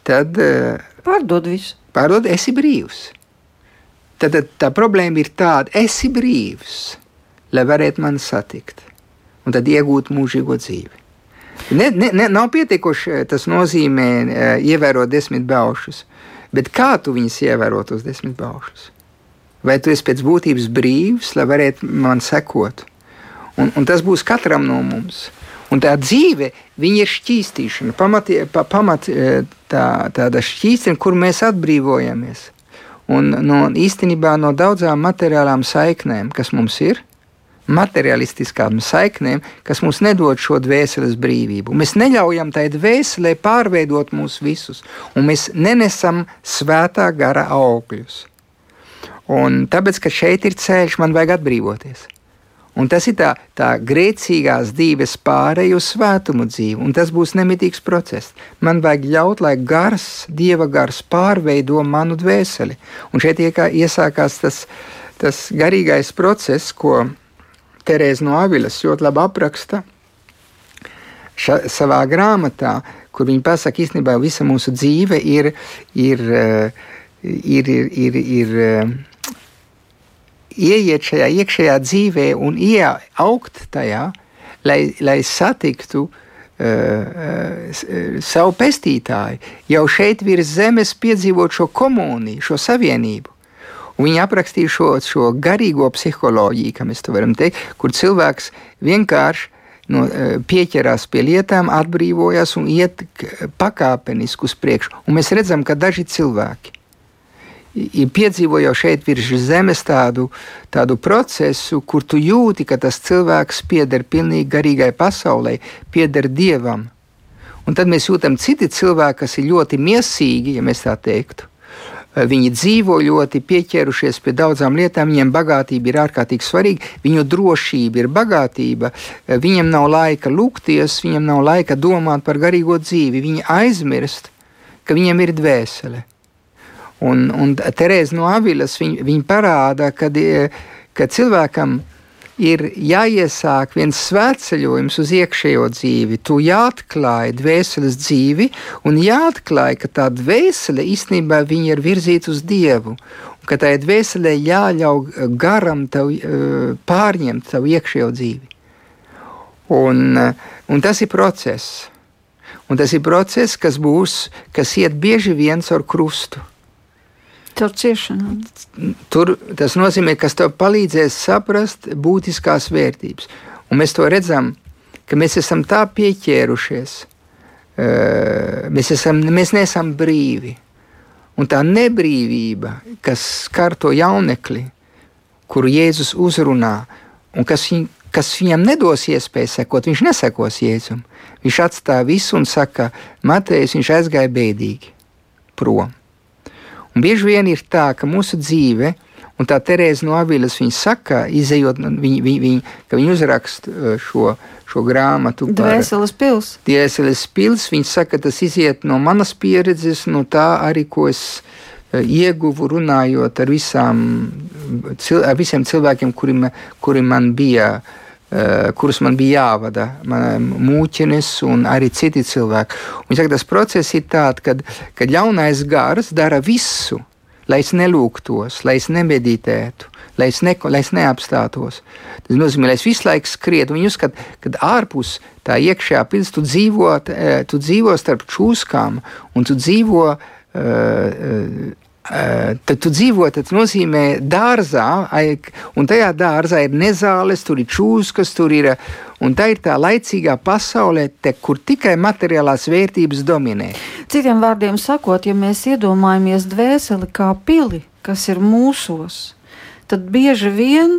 tad. Pārdod visu pārdod, esi brīvs. Tad, tā problēma ir tāda, esi brīvs, lai varētu mani satikt un tad iegūt mūžīgo dzīvi. Ne, ne, ne, nav pietiekoši tas nozīmē uh, ievērot desmit baušus, bet kā tu viņus ievērot tos desmit baušus? Vai tu esi pēc būtības brīvs, lai varētu man sekot? Un, un tas būs katram no mums. Un tā dzīve ir šķīstīšana, pamat, pa, pamat e, tā, tāda šķīstīšana, kur mēs atbrīvojamies. Un no, īstenībā no daudzām materiālām saiknēm, kas mums ir, materiālistiskām saiknēm, kas mums nedod šo dvēseles brīvību. Mēs neļaujam tai dvēselē pārveidot mūs visus, un mēs nenesam svētā gara augļus. Un tāpēc, ka šeit ir ceļš, man vajag atbrīvoties. Un tas ir tā, tā grēcīgās dzīves pārēju uz svētumu dzīvi, un tas būs nemitīgs process. Man vajag ļaut, lai gars, dieva gars pārveido manu dvēseli. Un šeit iesākās tas, tas garīgais process, ko Terēza no Avilas ļoti labi apraksta ša, savā grāmatā, kur viņa pasaka, īstenībā visa mūsu dzīve ir, ir, eh, ir, ir, ir, ir eh, ieiet šajā iekšējā dzīvē un ieaugt tajā, lai, lai satiktu uh, savu pestītāju, jau šeit virs zemes piedzīvot šo komuniju, šo savienību. Un viņi aprakstīja šo, šo garīgo psiholoģiju, kā mēs to varam teikt, kur cilvēks vienkārši no, pieķerās pie lietām, atbrīvojas un iet pakāpeniski uz priekšu. Un mēs redzam, ka daži cilvēki ir piedzīvojuši šeit virs zemes tādu, tādu procesu, kur tu jūti, ka tas cilvēks pieder pilnīgi garīgai pasaulē, pieder dievam. Un tad mēs jūtam citi cilvēki, kas ir ļoti miesīgi, ja mēs tā teiktu. Viņi dzīvo ļoti pieķērušies pie daudzām lietām, viņiem bagātība ir ārkārtīgi svarīga, viņu drošība ir bagātība, viņiem nav laika lūgties, viņiem nav laika domāt par garīgo dzīvi, viņi aizmirst, ka viņiem ir dvēsele. Un, un Terēza no Avilas viņa, viņa parāda, ka, ka cilvēkam ir jāiesāk viens svētceļojums uz iekšējo dzīvi. Tu jāatklāj dvēseles dzīvi un jāatklāj, ka tā dvēsele īstenībā ir virzīta uz Dievu. Ka tai dvēselē jāļauj garam tev eh, pārņemt tavu iekšējo dzīvi. Un, eh, un tas ir process. Un tas ir process, kas būs, kas iet bieži viens ar krustu. Caur ciešanām. Tur tas nozīmē, ka tas tev palīdzēs saprast būtiskās vērtības. Un mēs to redzam, ka mēs esam tā pieķērušies, mēs, esam, mēs neesam brīvi. Un tā nebrīvība, kas skar to jaunekli, kuru Jēzus uzrunā, un kas, viņ, kas viņam nedos iespēju sekot, viņš nesekos Jēzum. Viņš atstāja visu un saka, Matejs, viņš aizgāja bēdīgi prom. Un bieži vien ir tā, ka mūsu dzīve, un tā Terēza no Avilas viņa saka, izējot, viņa, viņa, viņa, ka viņa uzraksta uh, šo, šo grāmatu. Dvēseles pils. Dvēseles pils, viņa saka, tas iziet no manas pieredzes, no tā arī, ko es uh, ieguvu runājot ar, visām, cil, ar visiem cilvēkiem, kuri, kuri man bija uh, kurus man bija jāvada, mūķinis un arī citi cilvēki. Un, saka, tas process ir tāds, kad, kad ļaunais gars dara visu, lai es nelūgtos, lai es nemeditētu, lai es, ne, lai es neapstātos. Tas nozīmē, lai es visu laiku skrietu. Viņi uzskata, ka ārpus tā iekšējā pilsēta tu dzīvo, eh, tu dzīvo starp čūskām un tu dzīvo uh, Tad tu dzīvo, tas nozīmē dārzā, un tajā dārzā ir nezāles, tur ir čūskas, tur ir. Un tā ir tā laicīgā pasaulē, te, kur tikai materiālās vērtības dominē. Citiem vārdiem sakot, ja mēs iedomājamies dvēseli kā pili, kas ir mūsos, tad bieži vien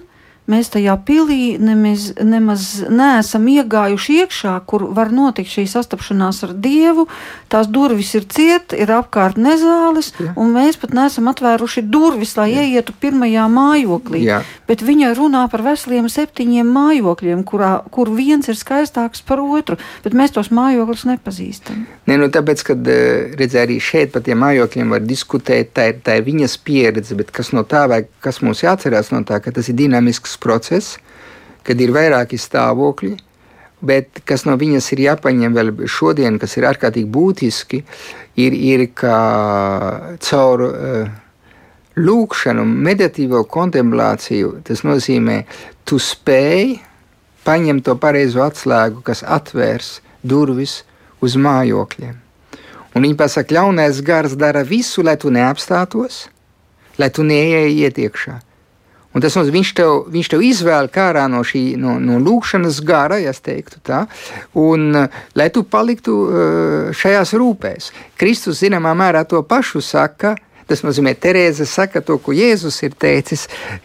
mēs tajā pilī nemaz, nemaz neesam iegājuši iekšā, kur var notikt šī sastapšanās ar Dievu. Tās durvis ir ciet, ir apkārt nezāles, Jā. un mēs pat neesam atvēruši durvis, lai Jā. ieietu pirmajā mājoklī. Jā. Bet viņa runā par veseliem septiņiem mājokļiem, kurā, kur viens ir skaistāks par otru, bet mēs tos mājokļus nepazīstam. Ne, nu, tāpēc, kad eh, redz, arī šeit par tiem mājokļiem var diskutēt, tā ir, tā ir viņas pieredze, bet kas no tā vajag, kas mums jāatcerās no tā, ka tas ir dinamisks process, kad ir vairāki stāvokļi, bet kas no viņas ir jāpaņem vēl šodien, kas ir ārkārtīgi būtiski, ir, ir kā caur uh, lūkšanu, meditīvo kontemplāciju. Tas nozīmē, tu spēj paņemt to pareizo atslēgu, kas atvērs durvis uz mājokļiem. Un viņi pasaka, ļaunais gars dara visu, lai tu neapstātos, lai tu neieejiet iekšā. Un tas nozīmē, viņš tev, viņš tev izvēl ārā no šī no, no lūkšanas gara, ja teiktu tā, un lai tu paliktu uh, šajās rūpēs. Kristus zināmā mērā to pašu saka. Tas nozīmē, Terēza saka to, ko Jēzus ir teicis,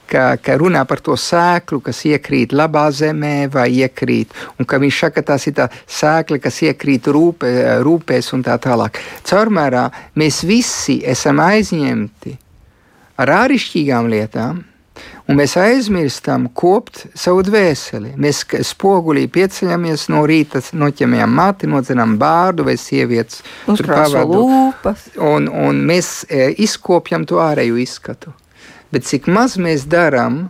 ka, ka runā par to sēklu, kas iekrīt labā zemē vai iekrīt, un ka viņš saka, tas ir tā sēkla, kas iekrīt rūpē, rūpēs un tā tālāk. Caurmērā mēs visi esam aizņemti ar āršķirīgām lietām, Un mēs aizmirstam kopt savu dvēseli. Mēs spogulī pieceļamies no rīta, noķemjam mati, nodzenam bārdu vai sievietes. lūpas. Un, un mēs e, izkopjam to ārēju izskatu. Bet cik maz mēs darām,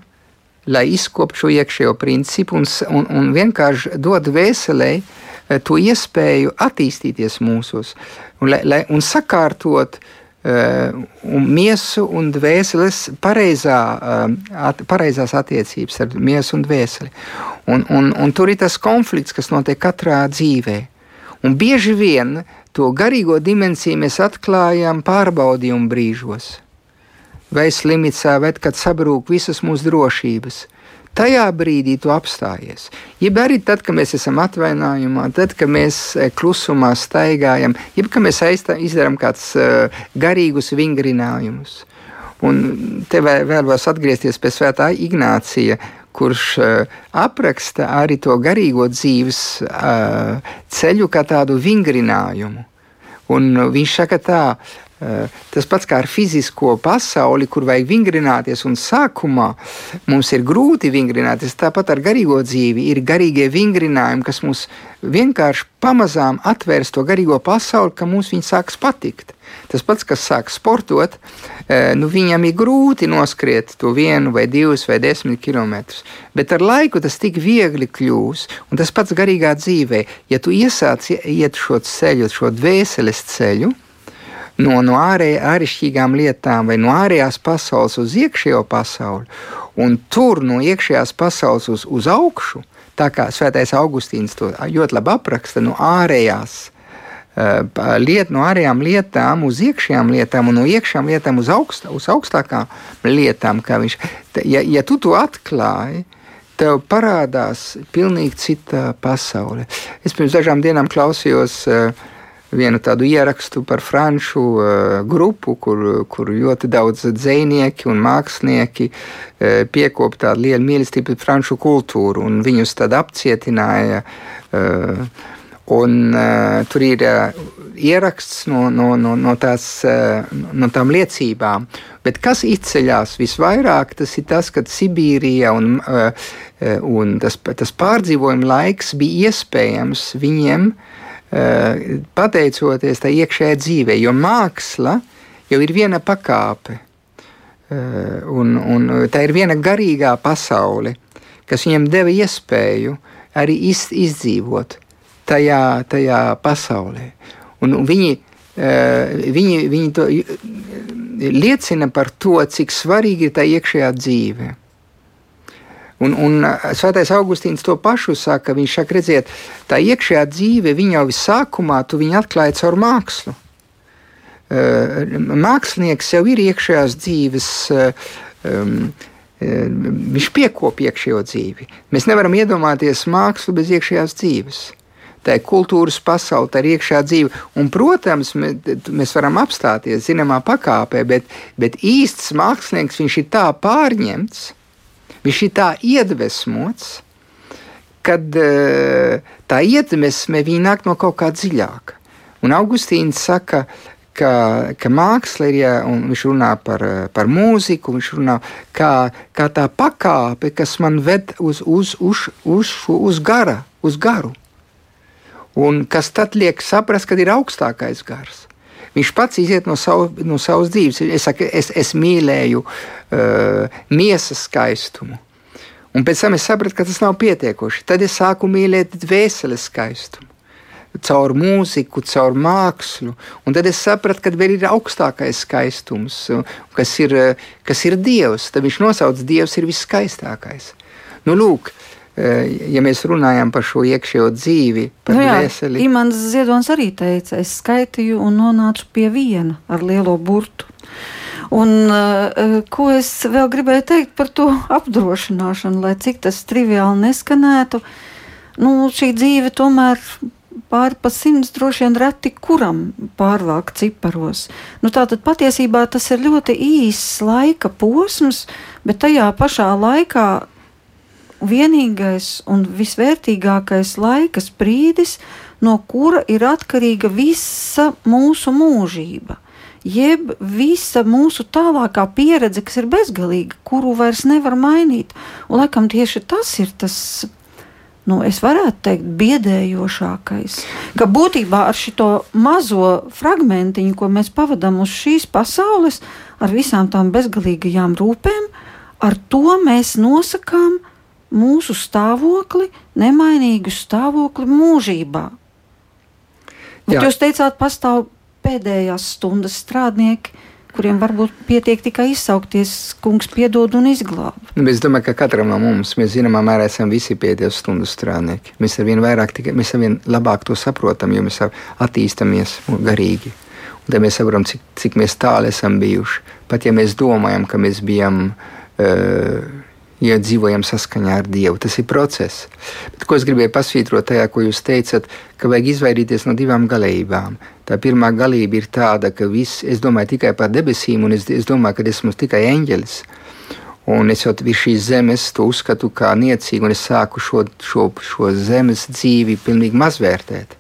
lai izkoptu šo iekšējo principu un, un, un vienkārši dod dvēselē e, to iespēju attīstīties mūsos un, lai, lai, un sakārtot uh, un miesu un dvēseles pareizā, eh, at, pareizās attiecības ar miesu un dvēseli. Un, un, un tur ir tas konflikts, kas notiek katrā dzīvē. Un bieži vien to garīgo dimensiju mēs atklājam pārbaudījumu brīžos. Vai slimnīcā, vai kad sabrūk visas mūsu drošības tajā brīdī tu apstājies. Jeb arī tad, kad mēs esam atvainājumā, tad, kad mēs e, klusumā staigājam, jeb kad mēs izdarām kādus uh, garīgus vingrinājumus. Un te vēl, vēlos atgriezties pie svētā Ignācija, kurš uh, apraksta arī to garīgo dzīves ceļu kā tādu vingrinājumu. Un viņš saka tā, tas pats kā ar fizisko pasauli, kur vajag vingrināties, un sākumā mums ir grūti vingrināties. Tāpat ar garīgo dzīvi ir garīgie vingrinājumi, kas mums vienkārši pamazām atvērs to garīgo pasauli, ka mums viņi sāks patikt. Tas pats, kas sāk sportot, eh, nu, viņam ir grūti noskriet to vienu, vai divus, vai desmit kilometrus. Bet ar laiku tas tik viegli kļūs. Un tas pats garīgā dzīvē, ja tu iesāc iet šo ceļu, šo dvēseles ceļu, no, no ārēj, āršķirīgām lietām vai no ārējās pasaules uz iekšējo pasauli, un tur no iekšējās pasaules uz, uz augšu. Tā kā Svētais Augustīns to ļoti labi apraksta, no ārējās uh, liet, no ārējām lietām uz iekšējām lietām, un no iekšējām lietām uz, augstā, uz augstākām lietām. Viņš, ja, ja tu to atklāji, tev parādās pilnīgi cita pasaule. Es pirms dažām dienām klausījos uh, vienu tādu ierakstu par franču uh, grupu, kur, kur ļoti daudz dzinieki un mākslinieki uh, piekop tādu lielu mīlestību pret franču kultūru, un viņus tad apcietināja. Uh, un, uh, tur ir uh, ieraksts no, no, no, no, tās, uh, no tām liecībām. Bet kas izceļas visvairāk, tas ir tas, ka Sibīrija un, uh, un tas, tas pārdzīvojuma laiks bija iespējams viņiem uh, pateicoties tai iekšējai dzīvei, jo māksla jau ir viena pakāpe. Eh, un, un tā ir viena garīgā pasaule, kas viņam deva iespēju arī iz, izdzīvot tajā, tajā pasaulē. Un, un viņi, eh, viņi, viņi to liecina par to, cik svarīgi ir tā iekšējā dzīve. Un, un Svētais Augustīns to pašu saka. Viņš saka, redziet, tā iekšējā dzīve, jau visākumā tu viņu atklāji caur mākslu. Mākslinieks jau ir iekšējās dzīves. Um, viņš piekopja iekšējo dzīvi. Mēs nevaram iedomāties mākslu bez iekšējās dzīves. Tā ir kultūras pasaule, tā ir iekšā dzīve. Un, protams, mēs varam apstāties zināmā pakāpē, bet, bet īsts mākslinieks viņš ir tā pārņemts, Viņš ir tā iedvesmots, kad eh, tā iedvesme nāk no kaut kā dziļāka. Un Augustīns saka, ka, ka māksla ir, ja, un viņš runā par, par mūziku, viņš runā kā, kā tā pakāpe, kas man ved uz, uz, uz, uz, uz, gara, uz garu. Un kas tad liek saprast, ka ir augstākais gars. Viņš pats iziet no, savu, no savas dzīves. Es, saku, es, es mīlēju uh, miesas skaistumu. Un pēc tam es sapratu, ka tas nav pietiekoši. Tad es sāku mīlēt dvēseles skaistumu. Caur mūziku, caur mākslu. Un tad es sapratu, ka vēl ir augstākais skaistums, kas ir, kas ir Dievs. Tad viņš nosauc Dievs ir viskaistākais. Nu, lūk, uh, ja mēs runājam par šo iekšējo dzīvi, par nu jā, dvēseli. Imants Ziedonis arī teica, es skaitīju un nonācu pie viena ar lielo burtu. Un, uh, ko es vēl gribēju teikt par to apdrošināšanu, lai cik tas triviāli neskanētu, nu, šī dzīve tomēr pāri pa simts droši vien reti kuram pārvāk ciparos. Nu, tātad patiesībā tas ir ļoti īss laika posms, bet tajā pašā laikā vienīgais un visvērtīgākais laikas brīdis, no kura ir atkarīga visa mūsu mūžība. jeb visa mūsu tālākā pieredze, kas ir bezgalīga, kuru vairs nevar mainīt. Un, laikam tieši tas ir tas. Nu, es varētu teikt, biedējošākais. Ka būtībā ar šo mazo fragmentiņu, ko mēs pavadām uz šīs pasaules, ar visām tām bezgalīgajām rūpēm, ar to mēs nosakām mūsu stāvokli, nemainīgu stāvokli mūžībā. Bet jūs teicāt, pastāv pēdējās stundas strādnieki, kuriem varbūt pietiek tikai izsaukties, kungs, piedod un izglāb. Nu, es domāju, ka katram no mums, mēs zināmā mērā esam visi pēdējās stundas strādnieki. Mēs ar vien vairāk, tikai, mēs ar vien labāk to saprotam, jo mēs attīstamies garīgi. Un tad mēs saprotam, cik, cik mēs tālu esam bijuši. Pat ja mēs domājam, ka mēs bijām. Uh, ja dzīvojam saskaņā ar Dievu. Tas ir process. Bet, ko es gribēju pasvītrot tajā, ko jūs teicat, ka vajag izvairīties no divām galībām. Tā pirmā galība ir tāda, ka viss, es domāju tikai par debesīm, un es, es domāju, ka esmu tikai eņģelis. Un es jau virs šīs zemes to uzskatu kā niecīgu, un es sāku šo, šo, šo zemes dzīvi pilnīgi mazvērtēt.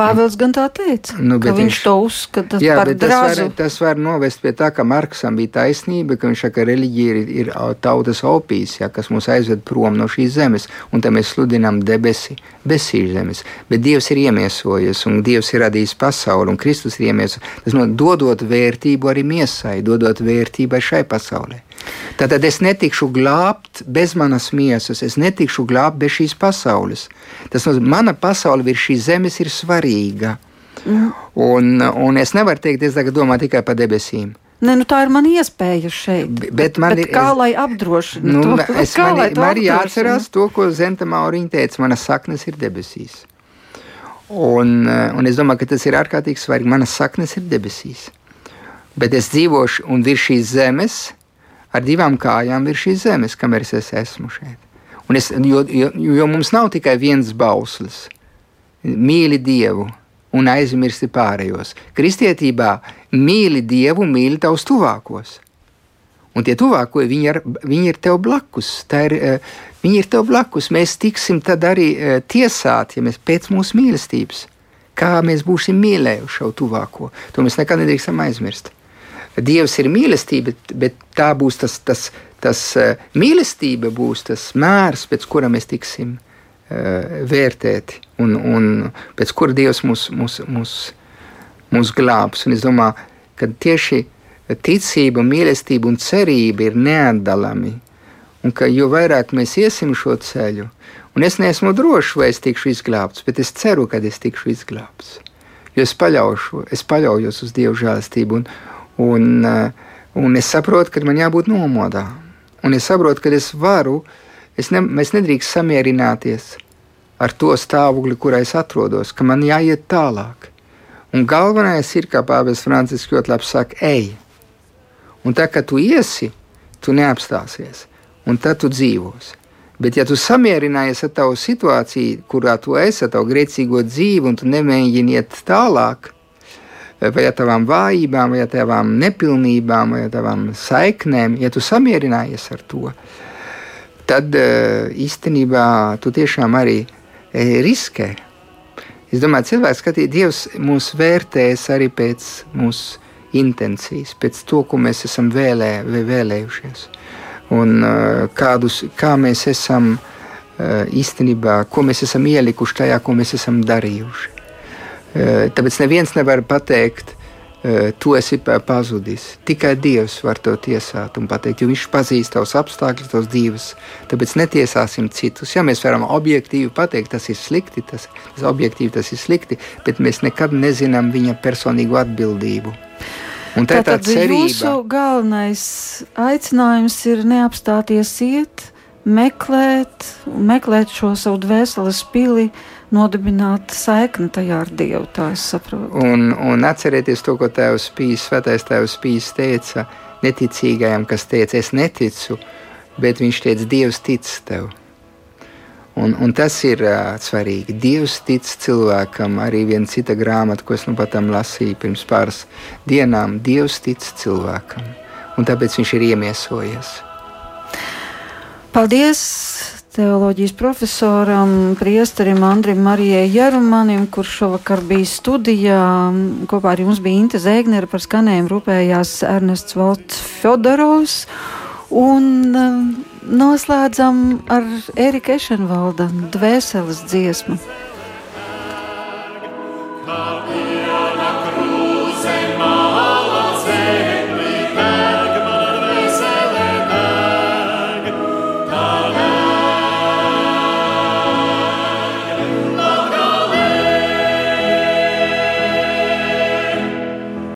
Pāvils gan tā teica, nu, ka viņš, viņš to uzskata jā, par drazu. Tas var, tas var novest pie tā, ka Marksam bija taisnība, ka viņš saka, ka reliģija ir, ir tautas opijas, ja, kas mūs aizved prom no šīs zemes, un tad mēs sludinām debesi bez šīs zemes. Bet Dievs ir iemiesojies, un Dievs ir radījis pasauli, un Kristus ir iemiesojies. Tas no dodot vērtību arī miesai, dodot vērtībai šai pasaulē. Tātad es netikšu glābt bez manas miesas, es netikšu glābt bez šīs pasaules. Tas nozīmē, mana pasaule virs šīs zemes ir svarīga. Mm. Un, un es nevaru teikt, es tagad domāju tikai par debesīm. Ne, nu tā ir mana iespēja šeit. Bet man bet ir kā, es, lai apdrošinātu nu, to? Es kā, man, man ir jāatcerās to, ko Zenta Mauriņa teica. Mana saknes ir debesīs. Un, un es domāju, ka tas ir ārkārtīgi svarīgi. Manas saknes ir debesīs. Bet es dzīvošu un virs šīs zemes ar divām kājām virs šīs zemes, kamēr es esmu šeit. Un es, jo, jo, jo mums nav tikai viens bauslis. Mīli Dievu un aizmirsti pārējos. Kristietībā mīli Dievu, mīli tavus tuvākos. Un tie tuvākie viņi ir, viņi ir tev blakus. Ir, eh, viņi ir tev blakus. Mēs tiksim tad arī eh, tiesāti, ja mēs pēc mūsu mīlestības, kā mēs būsim mīlējuši savu tuvāko. To mēs nekad nedrīkstam aizmirst. Dievs ir mīlestība, bet tā būs tas, tas, tas uh, mīlestība būs tas mērs, pēc kura mēs tiksim uh, vērtēti un, un pēc kura Dievs mūs, mūs, mūs, mūs glābs. Un es domāju, ka tieši ticība, mīlestība un cerība ir neatdalami. Un ka jo vairāk mēs iesim šo ceļu, un es neesmu drošs, vai es tikšu izglābts, bet es ceru, ka es tikšu izglābts. Jo es paļaušu, es paļaujos uz Dieva žēlastību. Un, Un, eh, un es saprotu, ka man jābūt nomodā. Un es saprotu, ka es varu, es ne, mēs nedrīkst samierināties ar to stāvokli, kurā es atrodos, ka man jāiet tālāk. Un galvenais ir, kā Pāvils Francisks ļoti labi saka, ej. Un tā, kad tu iesi, tu neapstāsies, un tad tu dzīvosi. Bet, ja tu samierinājies ar tavu situāciju, kurā tu esi, ar tavu grēcīgo dzīvi, un tu nemēģini iet tālāk, vai ar tavām vājībām, vai ar tavām nepilnībām, vai ar tavām saiknēm, ja tu samierinājies ar to, tad eh, īstenībā tu tiešām arī eh, riskē. Es domāju, cilvēks skatīt, Dievs mūs vērtēs arī pēc mūsu intencijas, pēc to, ko mēs esam vēlē, vēlējušies. Un eh, kādus, kā mēs esam īstenībā, ko mēs esam ielikuši tajā, ko mēs esam darījuši. Tāpēc neviens nevar pateikt, tu esi pazudis. Tikai Dievs var to tiesāt un pateikt, jo Viņš pazīst tavus apstākļus, tavas dzīves. Tāpēc netiesāsim citus. Ja mēs varam objektīvi pateikt, tas ir slikti, tas, tas objektīvi tas ir slikti, bet mēs nekad nezinām viņa personīgo atbildību. Un tā Tātad tā cerība. jūsu galvenais aicinājums ir neapstāties iet, meklēt, meklēt šo savu dvēseles pili, nodibināt saikni tajā ar Dievu. Tā es saprotu. Un, un atcerieties to, ko Tēvs Pīs, Svētais Tēvs Pīs teica neticīgajam, kas teica, es neticu, bet viņš teica, Dievs tic tev. Un, un tas ir uh, svarīgi. Dievs tic cilvēkam. Arī viena cita grāmata, ko es nu pat lasīju pirms pāris dienām, Dievs tic cilvēkam. Un tāpēc viņš ir iemiesojies. Paldies teoloģijas profesoram, priesterim Andrim Marijai Jarumanim, kurš šovakar bija studijā. Kopā ar jums bija Inte Zēgnera par skanējumu rūpējās Ernests Valts Fjodorovs. Un um, noslēdzam ar Erika Ešenvalda dvēseles dziesmu. Paldies!